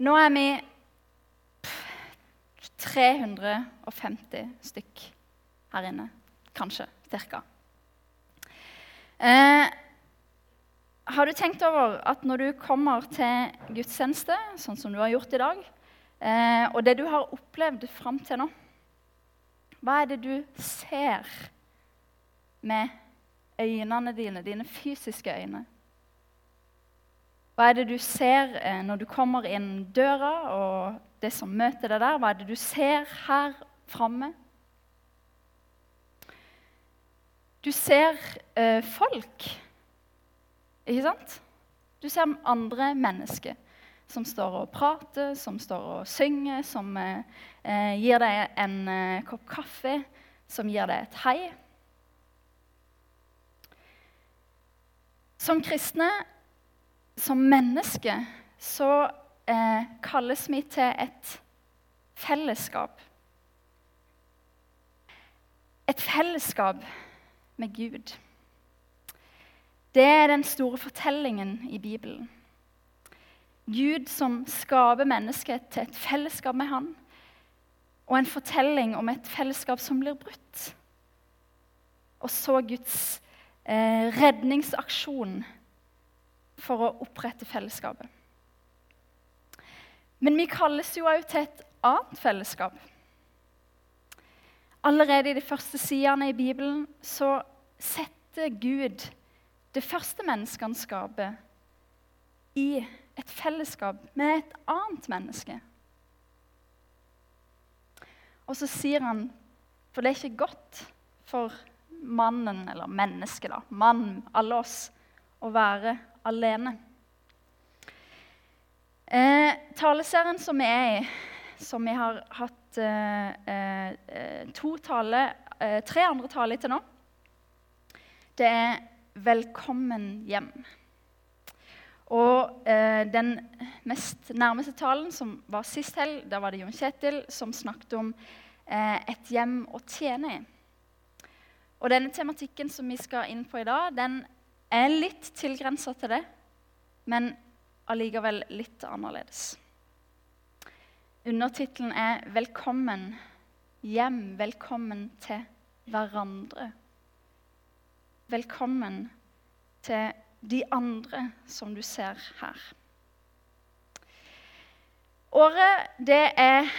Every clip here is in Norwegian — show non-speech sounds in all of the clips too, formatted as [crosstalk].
Nå er vi 350 stykk her inne. Kanskje. Cirka. Eh, har du tenkt over at når du kommer til gudstjeneste, sånn som du har gjort i dag, eh, og det du har opplevd fram til nå Hva er det du ser med øynene dine, dine fysiske øyne? Hva er det du ser eh, når du kommer inn døra, og det som møter deg der? Hva er det du ser her framme? Du ser eh, folk, ikke sant? Du ser andre mennesker som står og prater, som står og synger, som eh, eh, gir deg en eh, kopp kaffe, som gir deg et hei. Som kristne, som menneske så eh, kalles vi til et fellesskap. Et fellesskap med Gud. Det er den store fortellingen i Bibelen. Gud som skaper mennesket til et fellesskap med Han, og en fortelling om et fellesskap som blir brutt. Og så Guds eh, redningsaksjon for å opprette fellesskapet. Men vi kalles jo òg til et annet fellesskap. Allerede i de første sidene i Bibelen så setter Gud det første mennesket han skaper, i et fellesskap med et annet menneske. Og så sier han, for det er ikke godt for mannen, eller mennesket, da, mann, alle oss, å være alene. Eh, taleserien som vi er i, som vi har hatt eh, eh, tale, eh, tre andre taler til nå, det er 'Velkommen hjem'. Og eh, den mest nærmeste talen, som var sist helg, da var det Jon Kjetil som snakket om eh, et hjem å tjene i. Og denne tematikken som vi skal inn på i dag, den er litt tilgrensa til det, men allikevel litt annerledes. Undertittelen er 'Velkommen hjem'. Velkommen til hverandre. Velkommen til de andre som du ser her. Året det er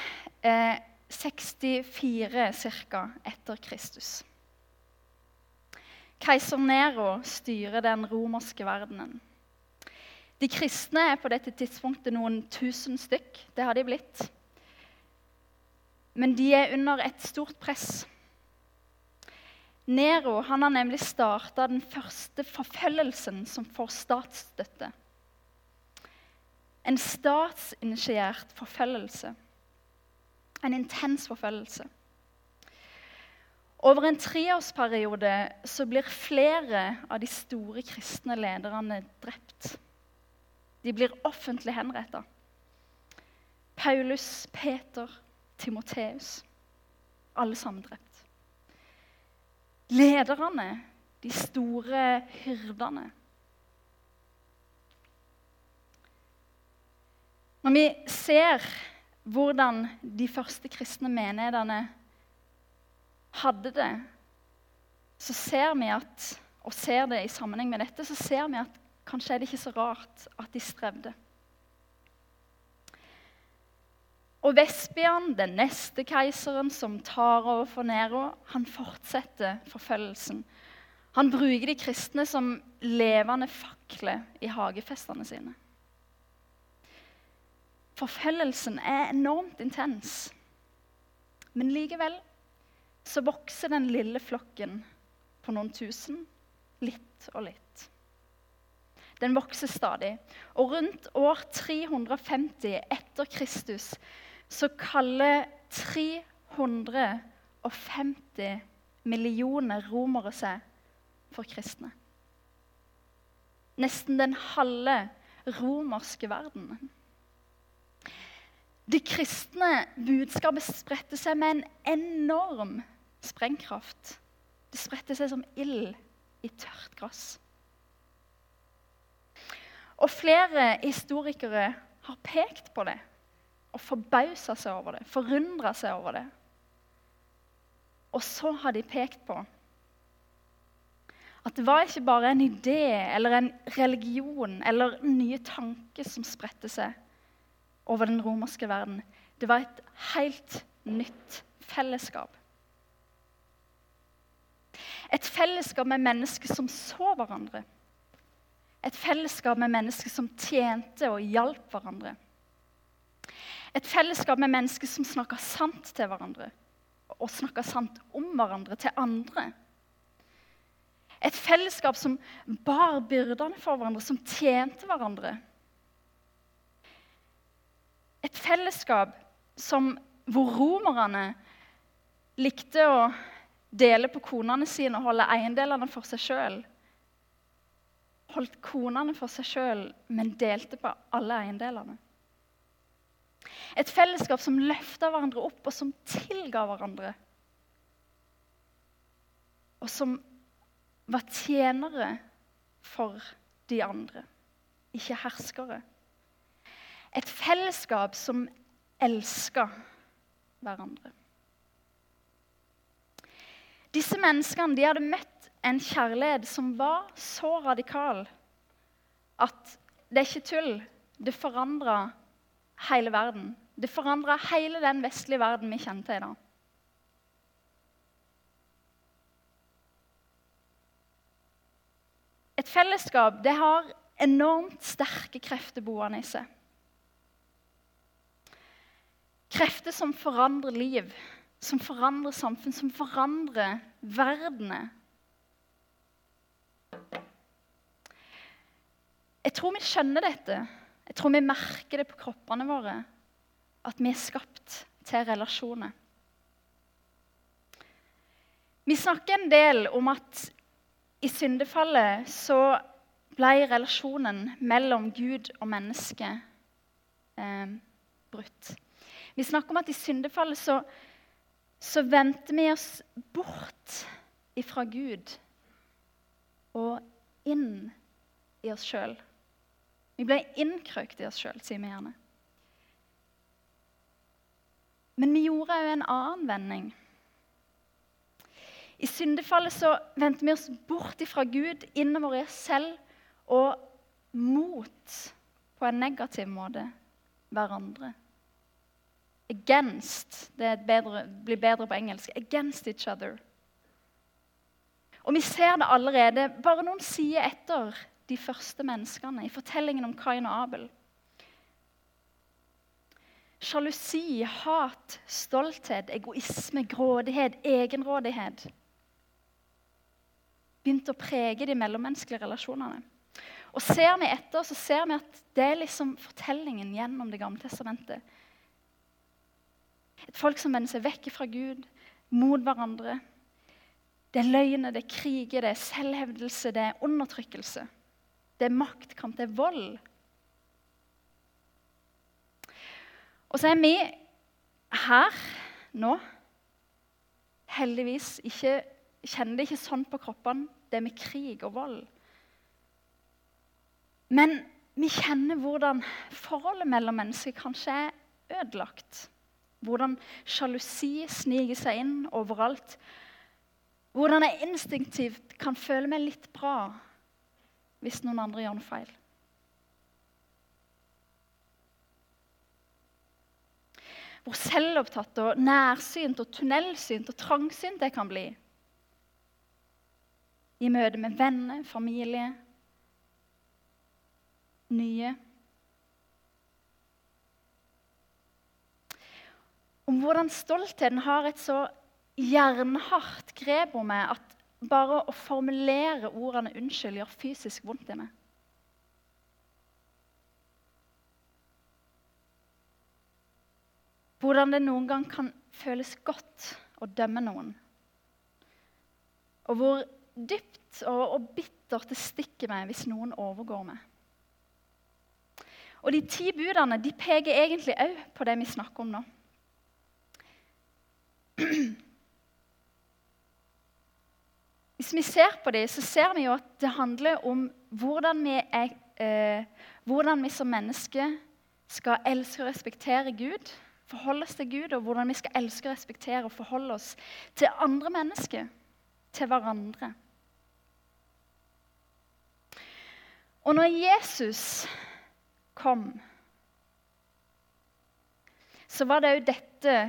eh, 64 ca. etter Kristus. Keiser Nero styrer den romerske verdenen. De kristne er på dette tidspunktet noen tusen stykk. Det har de blitt. Men de er under et stort press. Nero han har nemlig starta den første forfølgelsen som får statsstøtte. En statsinitiert forfølgelse. En intens forfølgelse. Over en treårsperiode så blir flere av de store kristne lederne drept. De blir offentlig henretta. Paulus, Peter, Timoteus. Alle sammen drept. Lederne, de store hyrdene. Når vi ser hvordan de første kristne menighetene hadde det, så ser vi at, og ser det i sammenheng med dette, så ser vi at kanskje er det ikke så rart at de strevde. Og Vespian, den neste keiseren som tar over for Nero, han fortsetter forfølgelsen. Han bruker de kristne som levende fakler i hagefestene sine. Forfølgelsen er enormt intens. Men likevel så vokser den lille flokken på noen tusen litt og litt. Den vokser stadig. Og rundt år 350 etter Kristus så kaller 350 millioner romere seg for kristne. Nesten den halve romerske verdenen. Det kristne budskapet spredte seg med en enorm sprengkraft. Det spredte seg som ild i tørt gress. Og flere historikere har pekt på det og forbausa seg over det, forundra seg over det. Og så har de pekt på at det var ikke bare en idé eller en religion eller nye tanker som spredte seg over den romerske verden. Det var et helt nytt fellesskap. Et fellesskap med mennesker som så hverandre. Et fellesskap med mennesker som tjente og hjalp hverandre. Et fellesskap med mennesker som snakka sant til hverandre og snakka sant om hverandre til andre. Et fellesskap som bar byrdene for hverandre, som tjente hverandre. Et fellesskap som, hvor romerne likte å dele på konene sine og holde eiendelene for seg sjøl. Holdt konene for seg sjøl, men delte på alle eiendelene. Et fellesskap som løfta hverandre opp, og som tilga hverandre. Og som var tjenere for de andre, ikke herskere. Et fellesskap som elska hverandre. Disse menneskene de hadde møtt en kjærlighet som var så radikal at det er ikke tull. Det forandra hele verden. Det forandra hele den vestlige verden vi kjenner til i dag. Et fellesskap det har enormt sterke krefter boende i seg. Krefter som forandrer liv, som forandrer samfunn, som forandrer verdenet. Jeg tror vi skjønner dette. Jeg tror vi merker det på kroppene våre at vi er skapt til relasjoner. Vi snakker en del om at i syndefallet så ble relasjonen mellom Gud og menneske eh, brutt. Vi snakker om at i syndefallet så, så vendte vi oss bort ifra Gud og inn i oss sjøl. Vi ble innkrøkt i oss sjøl, sier vi gjerne. Men vi gjorde òg en annen vending. I syndefallet så vendte vi oss bort ifra Gud, innover i oss selv og mot, på en negativ måte, hverandre. Against. Det bedre, blir bedre på engelsk. Against each other. Og vi ser det allerede bare noen sider etter de første menneskene i fortellingen om Kain og Abel. Sjalusi, hat, stolthet, egoisme, grådighet, egenrådighet begynte å prege de mellommenneskelige relasjonene. Og Ser vi etter, så ser vi at det er liksom fortellingen gjennom Det gamle testamentet. Et folk som vender seg vekk fra Gud, mot hverandre. Det er løgner, det er kriger, det er selvhevdelse, det er undertrykkelse. Det er maktkamp, det er vold. Og så er vi her nå heldigvis ikke kjenner det ikke sånn på kroppene, det med krig og vold. Men vi kjenner hvordan forholdet mellom mennesker kanskje er ødelagt. Hvordan sjalusi sniker seg inn overalt. Hvordan jeg instinktivt kan føle meg litt bra hvis noen andre gjør noe feil. Hvor selvopptatt og nærsynt og tunnelsynt og trangsynt jeg kan bli. I møte med venner, familie, nye. Om hvordan stoltheten har et så jernhardt grep om meg at bare å formulere ordene 'unnskyld' gjør fysisk vondt i meg. Hvordan det noen gang kan føles godt å dømme noen. Og hvor dypt og, og bittert det stikker meg hvis noen overgår meg. Og De ti budene de peker egentlig òg på det vi snakker om nå. Hvis vi ser på dem, så ser vi jo at det handler om hvordan vi, er, eh, hvordan vi som mennesker skal elske og respektere Gud, forholde oss til Gud, og hvordan vi skal elske og respektere og forholde oss til andre mennesker, til hverandre. Og når Jesus kom, så var det òg dette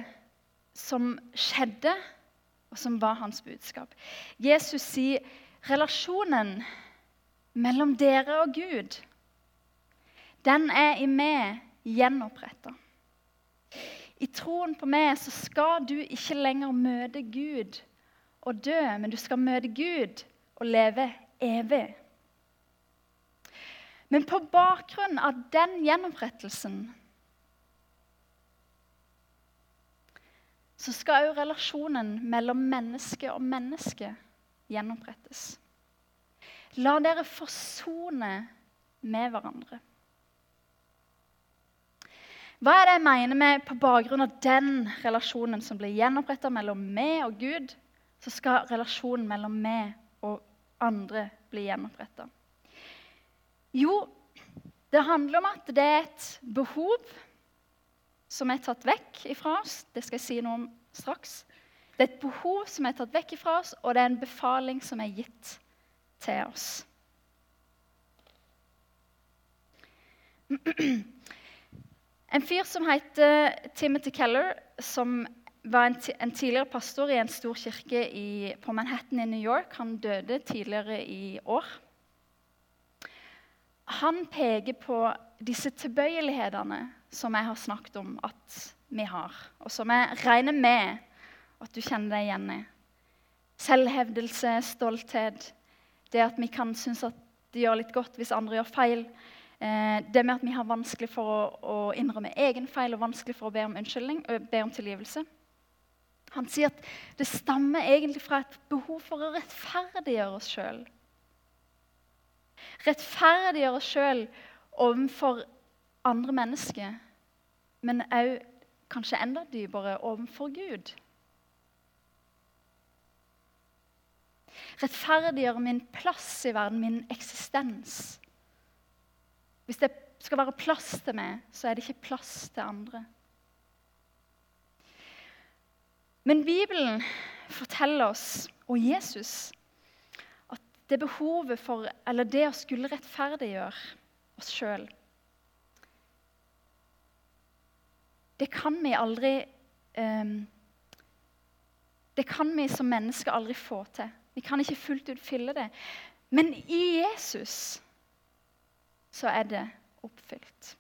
som skjedde, og som var hans budskap. Jesus sier relasjonen mellom dere og Gud, den er i meg gjenoppretta. I troen på meg så skal du ikke lenger møte Gud og dø, men du skal møte Gud og leve evig. Men på bakgrunn av den gjenopprettelsen så skal òg relasjonen mellom menneske og menneske gjenopprettes. La dere forsone med hverandre. Hva er det jeg mener med på bakgrunn av den relasjonen som blir gjenoppretta mellom meg og Gud, så skal relasjonen mellom meg og andre bli gjenoppretta? Jo, det handler om at det er et behov som er tatt vekk ifra oss. Det skal jeg si noe om straks. Det er et behov som er tatt vekk ifra oss, og det er en befaling som er gitt til oss. [clears throat] En fyr som heter Timothy Keller, som var en, en, tidligere pastor i en stor kirke i, på Manhattan i New York. Han døde tidligere i år. Han peker på disse tilbøyelighetene som jeg har snakket om at vi har, og som jeg regner med at du kjenner deg igjen i. Selvhevdelse, stolthet, det at vi kan synes at det gjør litt godt hvis andre gjør feil. Eh, det med at vi har vanskelig for å, innrømme egen feil og vanskelig for å be om unnskyldning, be om tilgivelse. Han sier at det stammer egentlig fra et behov for å rettferdiggjøre oss sjøl. Rettferdiggjøre oss sjøl overfor andre mennesker, men òg kanskje enda dypere overfor Gud. Rettferdiggjør min plass i verden, min eksistens. Hvis det skal være plass til meg, så er det ikke plass til andre. Men Bibelen forteller oss, og Jesus, at det behovet for, eller det å skulle rettferdiggjøre oss sjøl Det kan vi aldri um, Det kan vi som mennesker aldri få til. Vi kan ikke fullt ut fylle det. Men i Jesus så er det oppfylt.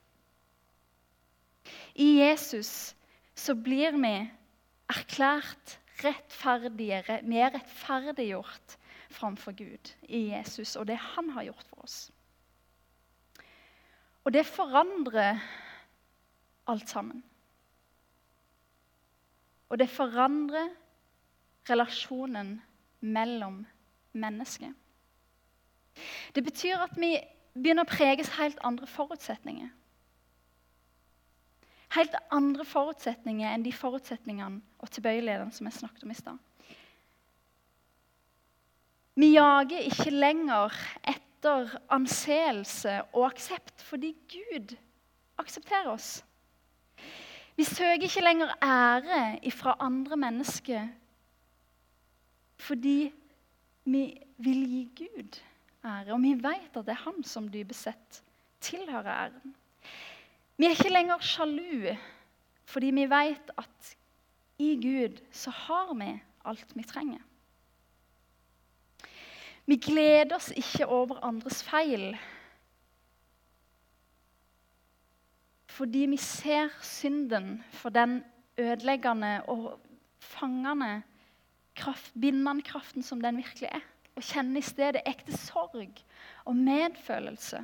I Jesus så blir vi erklært rettferdigere, Vi er rettferdiggjort framfor Gud i Jesus og det han har gjort for oss. Og det forandrer alt sammen. Og det forandrer relasjonen mellom mennesker. Det betyr at vi begynner å preges helt andre forutsetninger. Helt andre forutsetninger enn de forutsetningene og tilbøyelighetene som jeg snakket om i stad. Vi jager ikke lenger etter anseelse og aksept fordi Gud aksepterer oss. Vi søker ikke lenger ære fra andre mennesker fordi vi vil gi Gud ære. Og vi vet at det er han som dypest sett tilhører æren. Vi er ikke lenger sjalu fordi vi vet at i Gud så har vi alt vi trenger. Vi gleder oss ikke over andres feil. Fordi vi ser synden for den ødeleggende og fangende, kraft, bindende kraften som den virkelig er og kjenne i stedet ekte sorg og medfølelse.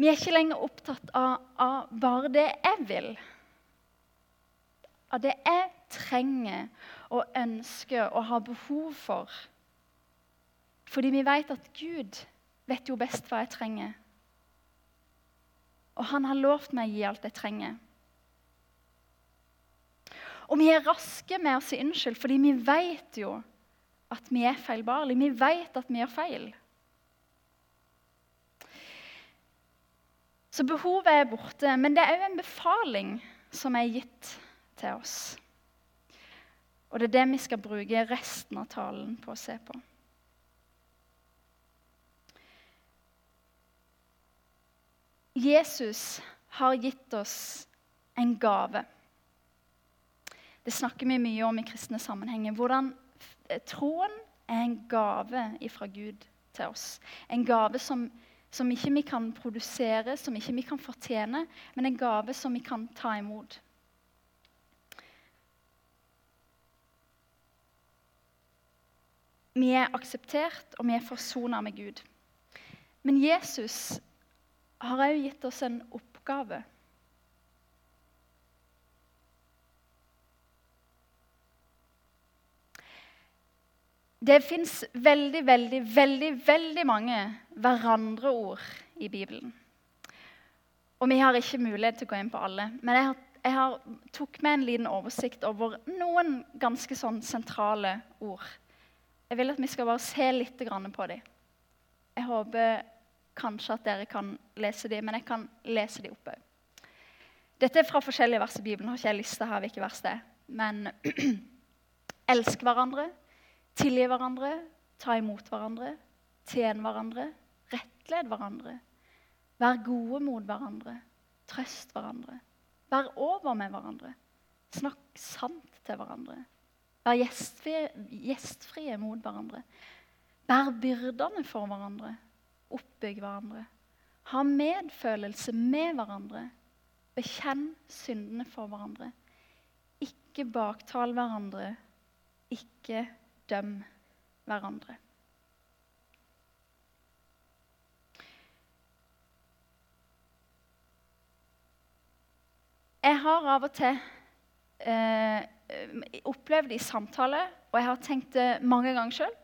Vi er ikke lenger opptatt av, av bare det jeg vil. Av det jeg trenger og ønsker og har behov for. Fordi vi vet at Gud vet jo best hva jeg trenger. Og han har lovt meg å gi alt jeg trenger. Og vi er raske med å si unnskyld, fordi vi vet jo at vi er feilbarlige. Vi vet at vi gjør feil. Så behovet er borte, men det er òg en befaling som er gitt til oss. Og det er det vi skal bruke resten av talen på å se på. Jesus har gitt oss en gave. Det snakker vi mye om i kristne sammenhenger. Hvordan troen er en gave fra Gud til oss. En gave som som ikke vi kan produsere, som ikke vi kan fortjene, men en gave som vi kan ta imot. Vi er akseptert, og vi er forsona med Gud. Men Jesus har òg gitt oss en oppgave. Det fins veldig, veldig, veldig veldig mange hverandre-ord i Bibelen. Og vi har ikke mulighet til å gå inn på alle. Men jeg, har, jeg har tok med en liten oversikt over noen ganske sånn sentrale ord. Jeg vil at vi skal bare se litt på dem. Jeg håper kanskje at dere kan lese de, men jeg kan lese de opp òg. Dette er fra forskjellige vers i Bibelen. har ikke jeg lista her hvilke vers det er. Men [clears throat] elsk hverandre Tilgi hverandre, ta imot hverandre, tjen hverandre, rettled hverandre. Vær gode mot hverandre, trøst hverandre. Vær over med hverandre. Snakk sant til hverandre. Vær gjestfrie, gjestfrie mot hverandre. Bær byrdene for hverandre. Oppbygg hverandre. Ha medfølelse med hverandre. Bekjenn syndene for hverandre. Ikke baktal hverandre. Ikke døm hverandre. Jeg har av og til eh, opplevd i samtale, og jeg har tenkt det mange ganger sjøl.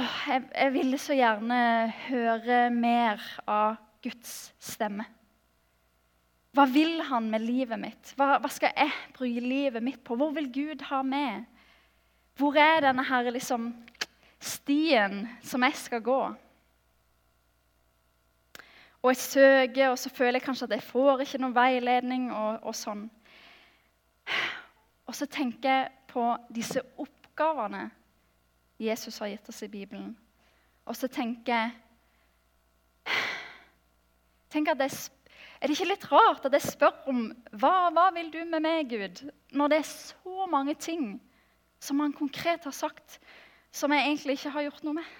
Jeg, jeg ville så gjerne høre mer av Guds stemme. Hva vil han med livet mitt? Hva, hva, skal jeg bruke livet mitt på? Hvor vil Gud ha med? Hvor er denne her, liksom, stien som jeg skal gå? Og jeg søker, og så føler jeg kanskje at jeg får ikke noen veiledning. og, og sånn. Og så tenker jeg på disse oppgavene Jesus har gitt oss i Bibelen. Og så tenker jeg Tenk at jeg er det ikke litt rart at jeg spør om hva, hva vil du med meg, Gud? Når det er så mange ting som han konkret har sagt, som jeg egentlig ikke har gjort noe med.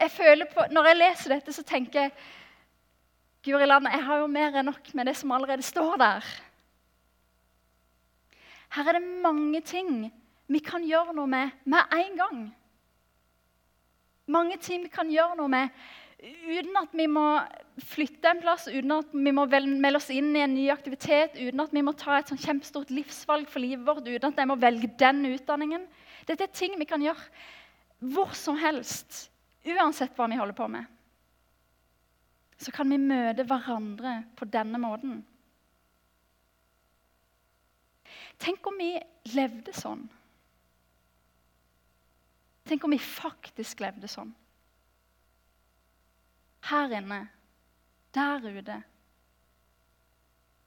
Jeg føler på, Når jeg leser dette, så tenker jeg Guri land, jeg har jo mer enn nok med det som allerede står der. Her er det mange ting vi kan gjøre noe med med en gang. Mange ting vi kan gjøre noe med uten at vi må flytte en plass, uten at vi må melde oss inn i en ny aktivitet, uten at vi må ta et sånn kjempestort livsvalg for livet vårt, uten at jeg må velge den utdanningen. Dette er ting vi kan gjøre hvor som helst, uansett hva vi holder på med. Så kan vi møte hverandre på denne måten. Tenk om vi levde sånn. Tenk om vi faktisk levde sånn her inne, der ute,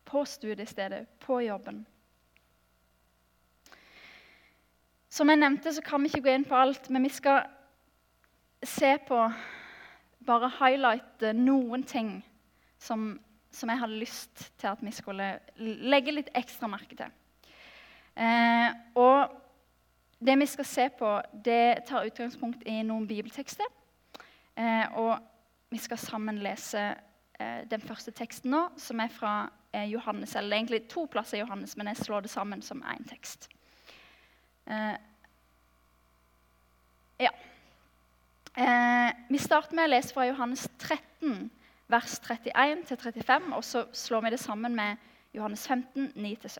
på studiestedet, på jobben. Som jeg nevnte, så kan vi ikke gå inn på alt, men vi skal se på Bare highlighte noen ting som, som jeg hadde lyst til at vi skulle legge litt ekstra merke til. Eh, og det vi skal se på, det tar utgangspunkt i noen bibeltekster. Eh, og vi skal sammen lese eh, den første teksten nå, som er fra eh, Johannes. Eller er egentlig to plasser i Johannes, men jeg slår det sammen som én tekst. Ja. Vi starter med å lese fra Johannes 13, vers 31 35, og så slår vi det sammen med Johannes 15, 9-17.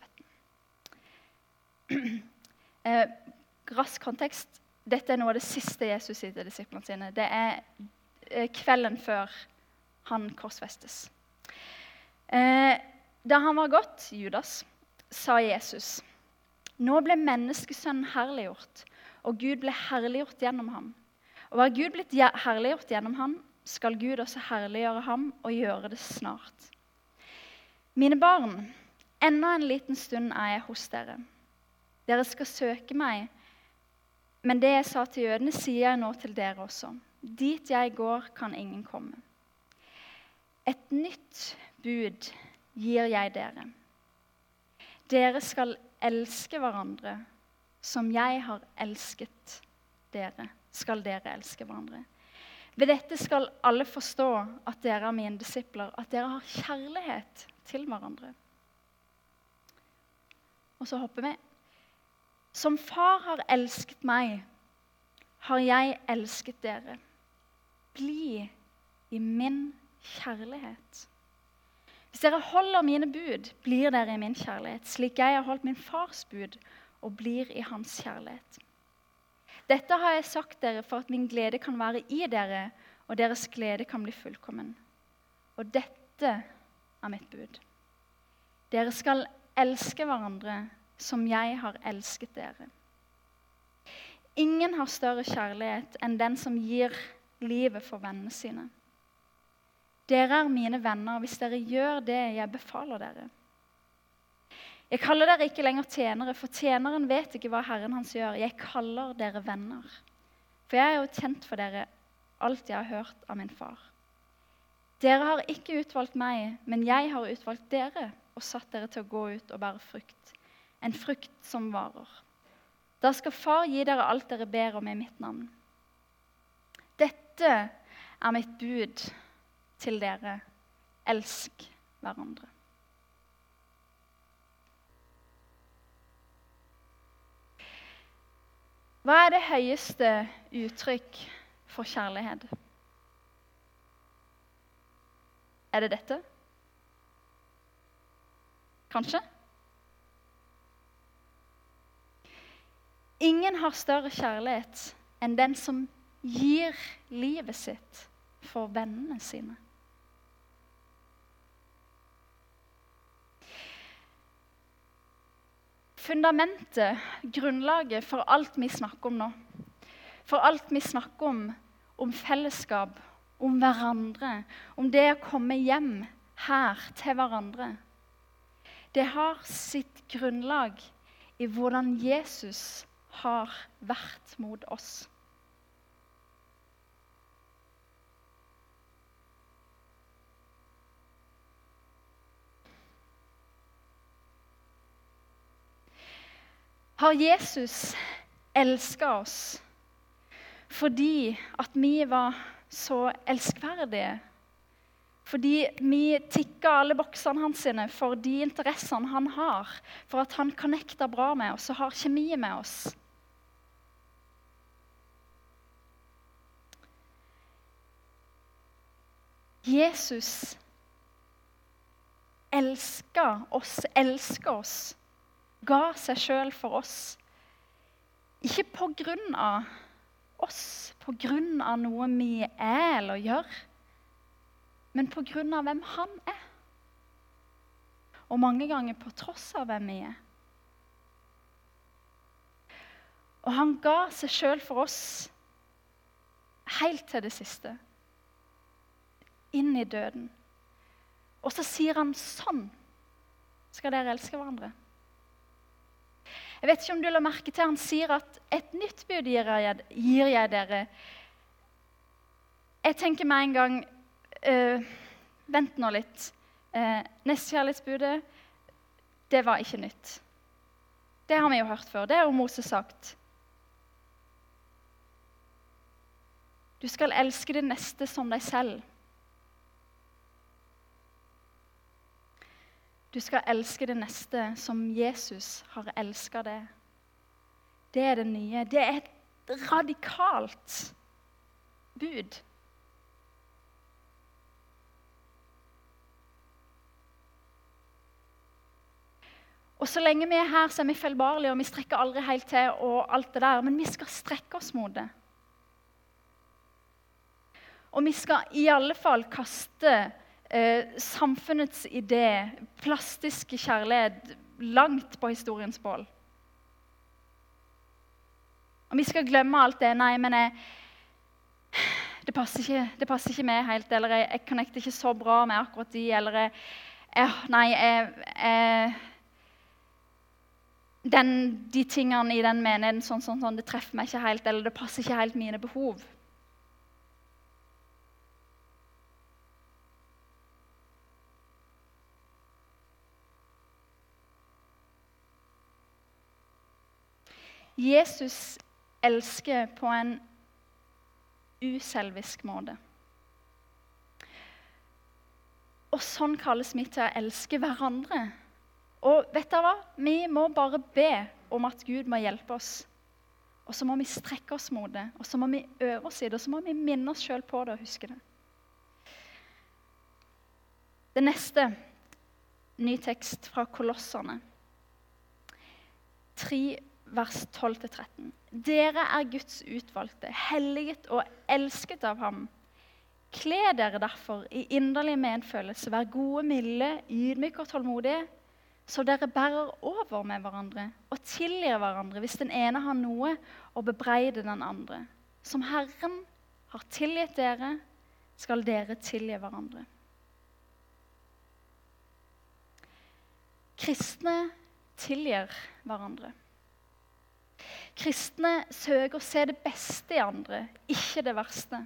[clears throat] Eh, rask kontekst. Dette er noe av det siste Jesus sier til disiplene sine. Det er Eh, kvelden før han korsfestes. Eh, da han var gått, Judas, sa Jesus, nå ble menneskesønnen herliggjort, og Gud ble herliggjort gjennom ham. Og var Gud blitt herliggjort gjennom ham, skal Gud også herliggjøre ham og gjøre det snart. Mine barn, enda en liten stund er jeg hos dere. Dere skal søke meg, men det jeg sa til jødene, sier jeg nå til dere også. Dit jeg går, kan ingen komme. Et nytt bud gir jeg dere. Dere skal elske hverandre som jeg har elsket dere, skal dere elske hverandre. Ved dette skal alle forstå at dere er mine disipler, at dere har kjærlighet til hverandre. Og så hopper vi. Som far har elsket meg, har jeg elsket dere. Bli i min kjærlighet. Hvis dere holder mine bud, blir dere i min kjærlighet, slik jeg har holdt min fars bud og blir i hans kjærlighet. Dette har jeg sagt dere for at min glede kan være i dere, og deres glede kan bli fullkommen. Og dette er mitt bud. Dere skal elske hverandre som jeg har elsket dere. Ingen har større kjærlighet enn den som gir livet for vennene sine. Dere er mine venner hvis dere gjør det jeg befaler dere. Jeg kaller dere ikke lenger tjenere, for tjeneren vet ikke hva Herren hans gjør. Jeg kaller dere venner. For jeg er jo kjent for dere alt jeg har hørt av min far. Dere har ikke utvalgt meg, men jeg har utvalgt dere og satt dere til å gå ut og bære frukt, en frukt som varer. Da skal Far gi dere alt dere ber om i mitt navn. Dette er mitt bud til dere. Elsk hverandre. Hva er det høyeste uttrykk for kjærlighet? Er det dette? Kanskje? Ingen har større kjærlighet enn den som gir livet sitt for vennene sine. fundamentet, grunnlaget for alt vi snakker om nå. For alt vi snakker om, om fellesskap, om hverandre, om det å komme hjem her til hverandre. Det har sitt grunnlag i hvordan Jesus har vært mot oss. har Jesus elska oss fordi at vi var så elskverdige. Fordi vi tikka alle boksene hans sine for de interessene han har. For at han connecter bra med oss og har kjemi med oss. Jesus elska oss, elsker oss ga seg sjøl for oss. Ikke på grunn av oss, på grunn av noe vi er eller gjør, men på grunn av hvem han er. Og mange ganger på tross av hvem vi er. Og han ga seg sjøl for oss helt til det siste. Inn i døden. Og så sier han sånn skal dere elske hverandre. Jeg vet ikke om du la merke til Han sier at 'et nytt bud gir jeg, gir jeg dere'. Jeg tenker med en gang uh, Vent nå litt. Uh, Nestekjærlighetsbudet, det var ikke nytt. Det har vi jo hørt før. Det har Moses sagt. Du skal elske det neste som deg selv. Du skal elske det neste som Jesus har elska det. Det er det nye. Det er et radikalt bud. Og Så lenge vi er her, så er vi feilbarlige, og vi strekker aldri helt til. og alt det der, Men vi skal strekke oss mot det. Og vi skal i alle fall kaste eh, samfunnets idé, plastiske kjærlighet, langt på historiens bål. Og vi skal glemme alt det. Nei, men jeg, det passer ikke, det passer ikke med helt, eller jeg, jeg connecter ikke så bra med akkurat de, eller jeg, jeg, Nei, jeg den, de tingene i den menigheten sånn, sånn, sånn, det treffer meg ikke helt, eller det passer ikke helt mine behov. Jesus elsker på en uselvisk måte. Og sånn kalles vi til å elske hverandre. Og vet dere hva? Vi må bare be om at Gud må hjelpe oss. Og så må vi strekke oss mot det, og så må vi øve oss i det, og så må vi minne oss sjøl på det og huske det. Det neste ny tekst fra Kolosserne. 3 vers 12-13. Dere er Guds utvalgte, helliget og elsket av ham. Kle dere derfor i inderlig medfølelse, vær gode, milde, ydmyke og tålmodige, så dere bærer over med hverandre og tilgir hverandre hvis den ene har noe å bebreide den andre. Som Herren har tilgitt dere, skal dere tilgi hverandre. Kristne tilgir hverandre. Kristne søker å se det beste i andre, ikke det verste.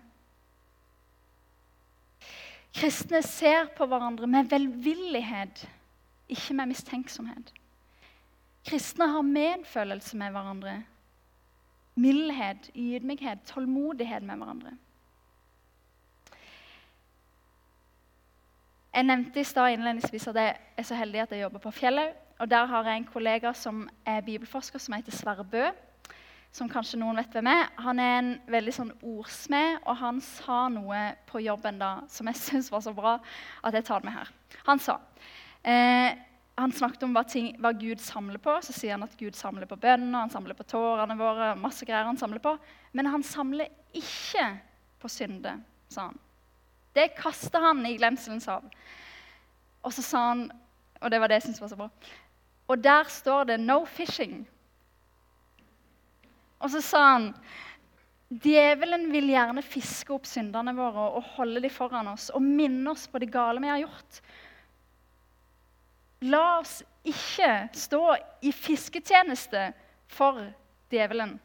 Kristne ser på hverandre med velvillighet, ikke med mistenksomhet. Kristne har medfølelse med hverandre. Mildhet, ydmykhet, tålmodighet med hverandre. Jeg nevnte i stad innledningsvis at jeg er så heldig at jeg jobber på Fjellhaug. Og Der har jeg en kollega som er bibelforsker, som heter Sverre Bø som kanskje noen vet hvem er. Han er en veldig sånn ordsmed, og han sa noe på jobben da som jeg [laughs] syns var så bra at jeg tar det med her. Han sa eh, han snakket om hva, ting, hva, Gud samler på. Så sier han at Gud samler på bønner, han samler på tårene våre. masse greier han samler på. Men han samler ikke på synde, sa han. Det kasta han i glemselens hav. Og så sa han, og det var det jeg syntes var så bra Og der står det 'no fishing'. Og så sa han Djevelen vil gjerne fiske opp syndene våre og holde dem foran oss og minne oss på det gale vi har gjort. La oss ikke stå i fisketjeneste for djevelen.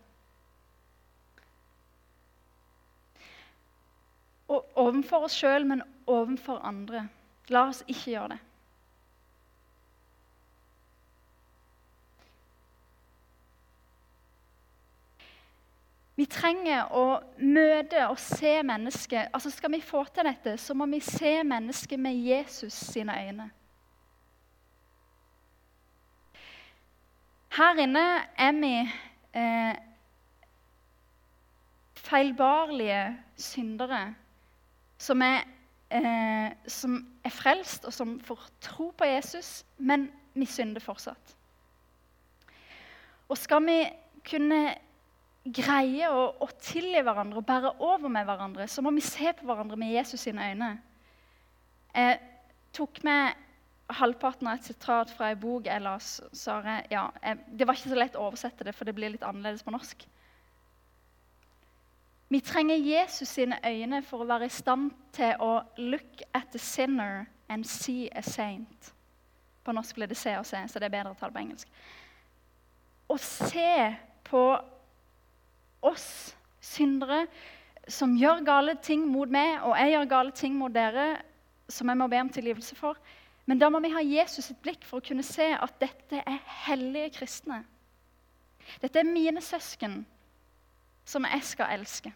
Og overfor oss sjøl, men overfor andre. La oss ikke gjøre det. Vi trenger å møte og se mennesket. Altså Skal vi få til dette, så må vi se mennesket med Jesus sine øyne. Her inne er vi eh, feilbarlige syndere som er, eh, som er frelst, og som får tro på Jesus, men vi synder fortsatt. Og skal vi kunne greier å, å tilgi hverandre og bære over med hverandre, så må vi se på hverandre med Jesus sine øyne. Jeg tok med halvparten av et sitrat fra ei bok jeg las. Ja, det var ikke så lett å oversette det, for det blir litt annerledes på norsk. Vi trenger Jesus sine øyne for å være i stand til å look at the sinner and see a saint. På norsk blir det se og se, så det er bedre å ta på engelsk. Å se på oss syndere som gjør gale ting mot meg, og jeg gjør gale ting mot dere, som jeg må be om tilgivelse for. Men da må vi ha Jesus sitt blikk for å kunne se at dette er hellige kristne. Dette er mine søsken som jeg skal elske.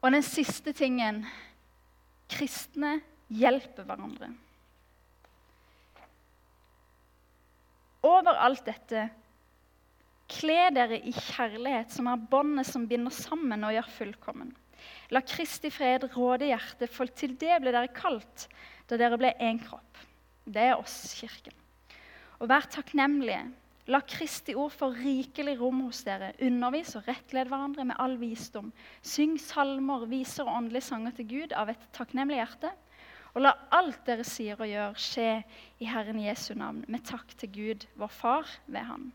Og den siste tingen kristne hjelper hverandre. Over alt dette Kle dere i kjærlighet, som er båndet som binder sammen og gjør fullkommen. La Kristi fred råde hjertet, for til det ble dere kalt da dere ble én kropp. Det er oss, Kirken. Og vær takknemlige. La Kristi ord få rikelig rom hos dere. Undervis og rettled hverandre med all visdom. Syng salmer, viser og åndelige sanger til Gud av et takknemlig hjerte. Og la alt dere sier og gjør, skje i Herren Jesu navn, med takk til Gud, vår Far, ved Han.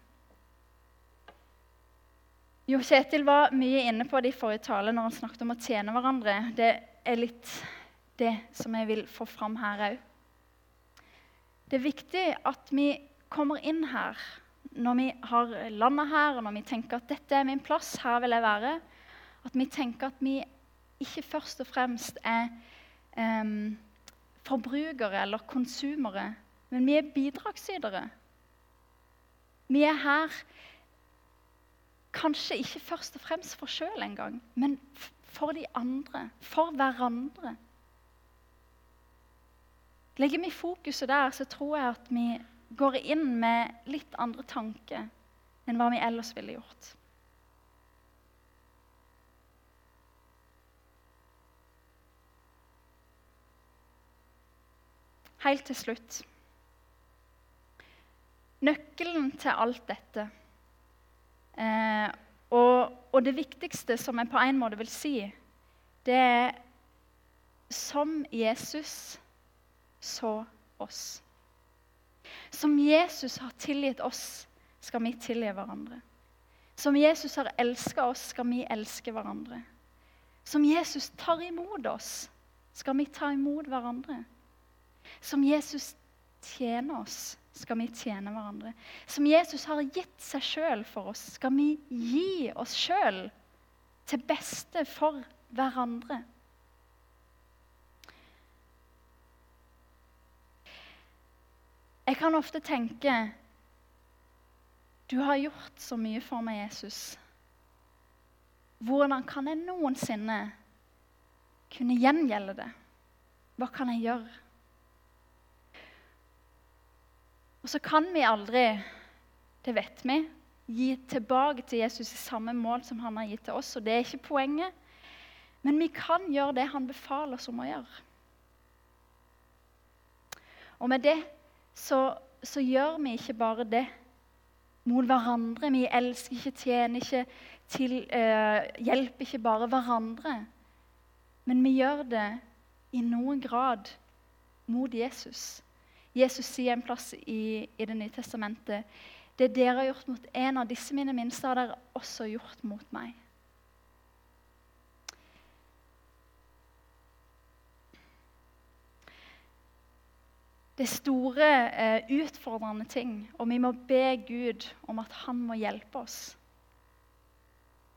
Jo Kjetil var mye inne på det i forrige tale når han snakket om å tjene hverandre. Det er litt det som jeg vil få fram her òg. Det er viktig at vi kommer inn her når vi har landet her, og når vi tenker at dette er min plass, her vil jeg være. At vi tenker at vi ikke først og fremst er um, forbrukere eller konsumere, men vi er bidragsytere. Vi er her Kanskje ikke først og fremst for sjøl engang, men for de andre, for hverandre. Legger vi fokuset der, så tror jeg at vi går inn med litt andre tanker enn hva vi ellers ville gjort. Helt til slutt Nøkkelen til alt dette Eh, og, og, det viktigste som jeg på en måte vil si, det er som Jesus så oss. Som Jesus har tilgitt oss, skal vi tilgi hverandre. Som Jesus har elska oss, skal vi elske hverandre. Som Jesus tar imot oss, skal vi ta imot hverandre. Som Jesus tjener oss, skal vi tjene hverandre. Som Jesus har gitt seg sjøl for oss, skal vi gi oss sjøl til beste for hverandre. Jeg kan ofte tenke Du har gjort så mye for meg, Jesus. Hvordan kan jeg noensinne kunne gjengjelde det? Hva kan jeg gjøre? Og så kan vi aldri, det vet vi, gi tilbake til Jesus i samme mål som han har gitt til oss. Og det er ikke poenget. Men vi kan gjøre det han befaler oss om å gjøre. Og med det så, så gjør vi ikke bare det mot hverandre. Vi elsker ikke, tjener ikke, til, eh, hjelper ikke bare hverandre. Men vi gjør det i noen grad mot Jesus. Jesus sier en plass i, i Det nye testamentet det dere har gjort mot en av disse mine minste, har dere også gjort mot meg. Det er store, eh, utfordrende ting, og vi må be Gud om at han må hjelpe oss.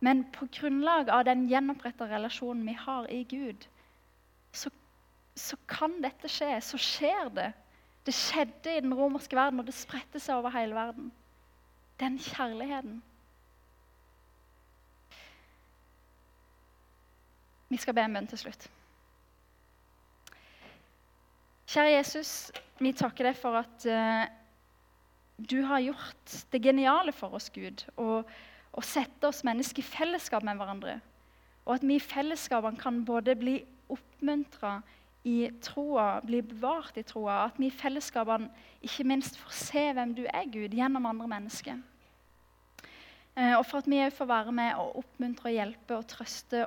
Men på grunnlag av den gjenoppretta relasjonen vi har i Gud, så, så kan dette skje. Så skjer det det skjedde i den romerske verden, og det spredte seg over hele verden. Den kjærligheten. Vi skal be en bønn til slutt. Kjære Jesus, vi takker deg for at uh, du har gjort det geniale for oss, Gud, å sette oss mennesker i fellesskap med hverandre. Og at vi i fellesskapene kan både bli oppmuntra, i troa, blir bevart i troa. At vi i fellesskapene ikke minst får se hvem du er, Gud, gjennom andre mennesker. Eh, og for at vi òg får være med og oppmuntre og hjelpe og trøste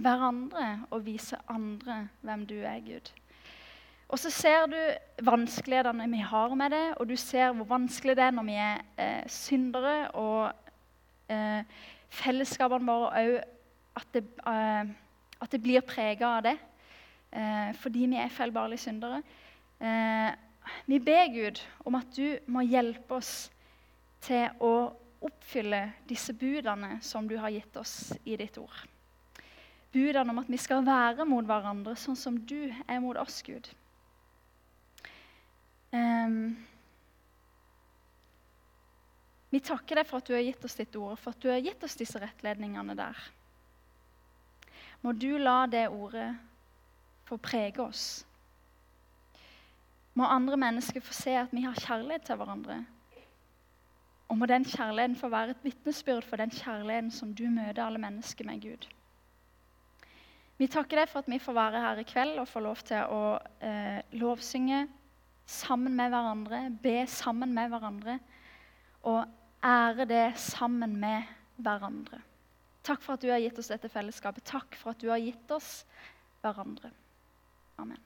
hverandre og vise andre hvem du er, Gud. Og så ser du vanskelighetene vi har med det, og du ser hvor vanskelig det er når vi er eh, syndere. Og eh, fellesskapene våre òg at, eh, at, det blir prega av det eh, fordi vi er feilbarlige syndere. Eh, vi ber Gud om at du må hjelpe oss til å oppfylle disse budene som du har gitt oss i ditt ord. Budene om at vi skal være mot hverandre sånn som du er mot oss, Gud. Um, vi takker deg for at du har gitt oss ditt ord, for at du har gitt oss disse rettledningene der. Må du la det ordet få prege oss. Må andre mennesker få se at vi har kjærlighet til hverandre. Og må den kjærligheten få være et vitnesbyrd for den kjærligheten som du møter alle mennesker med, Gud. Vi takker deg for at vi får være her i kveld og få lov til å eh, lovsynge sammen med hverandre, be sammen med hverandre og ære det sammen med hverandre. Takk for at du har gitt oss dette fellesskapet. Takk for at du har gitt oss hverandre. Amen.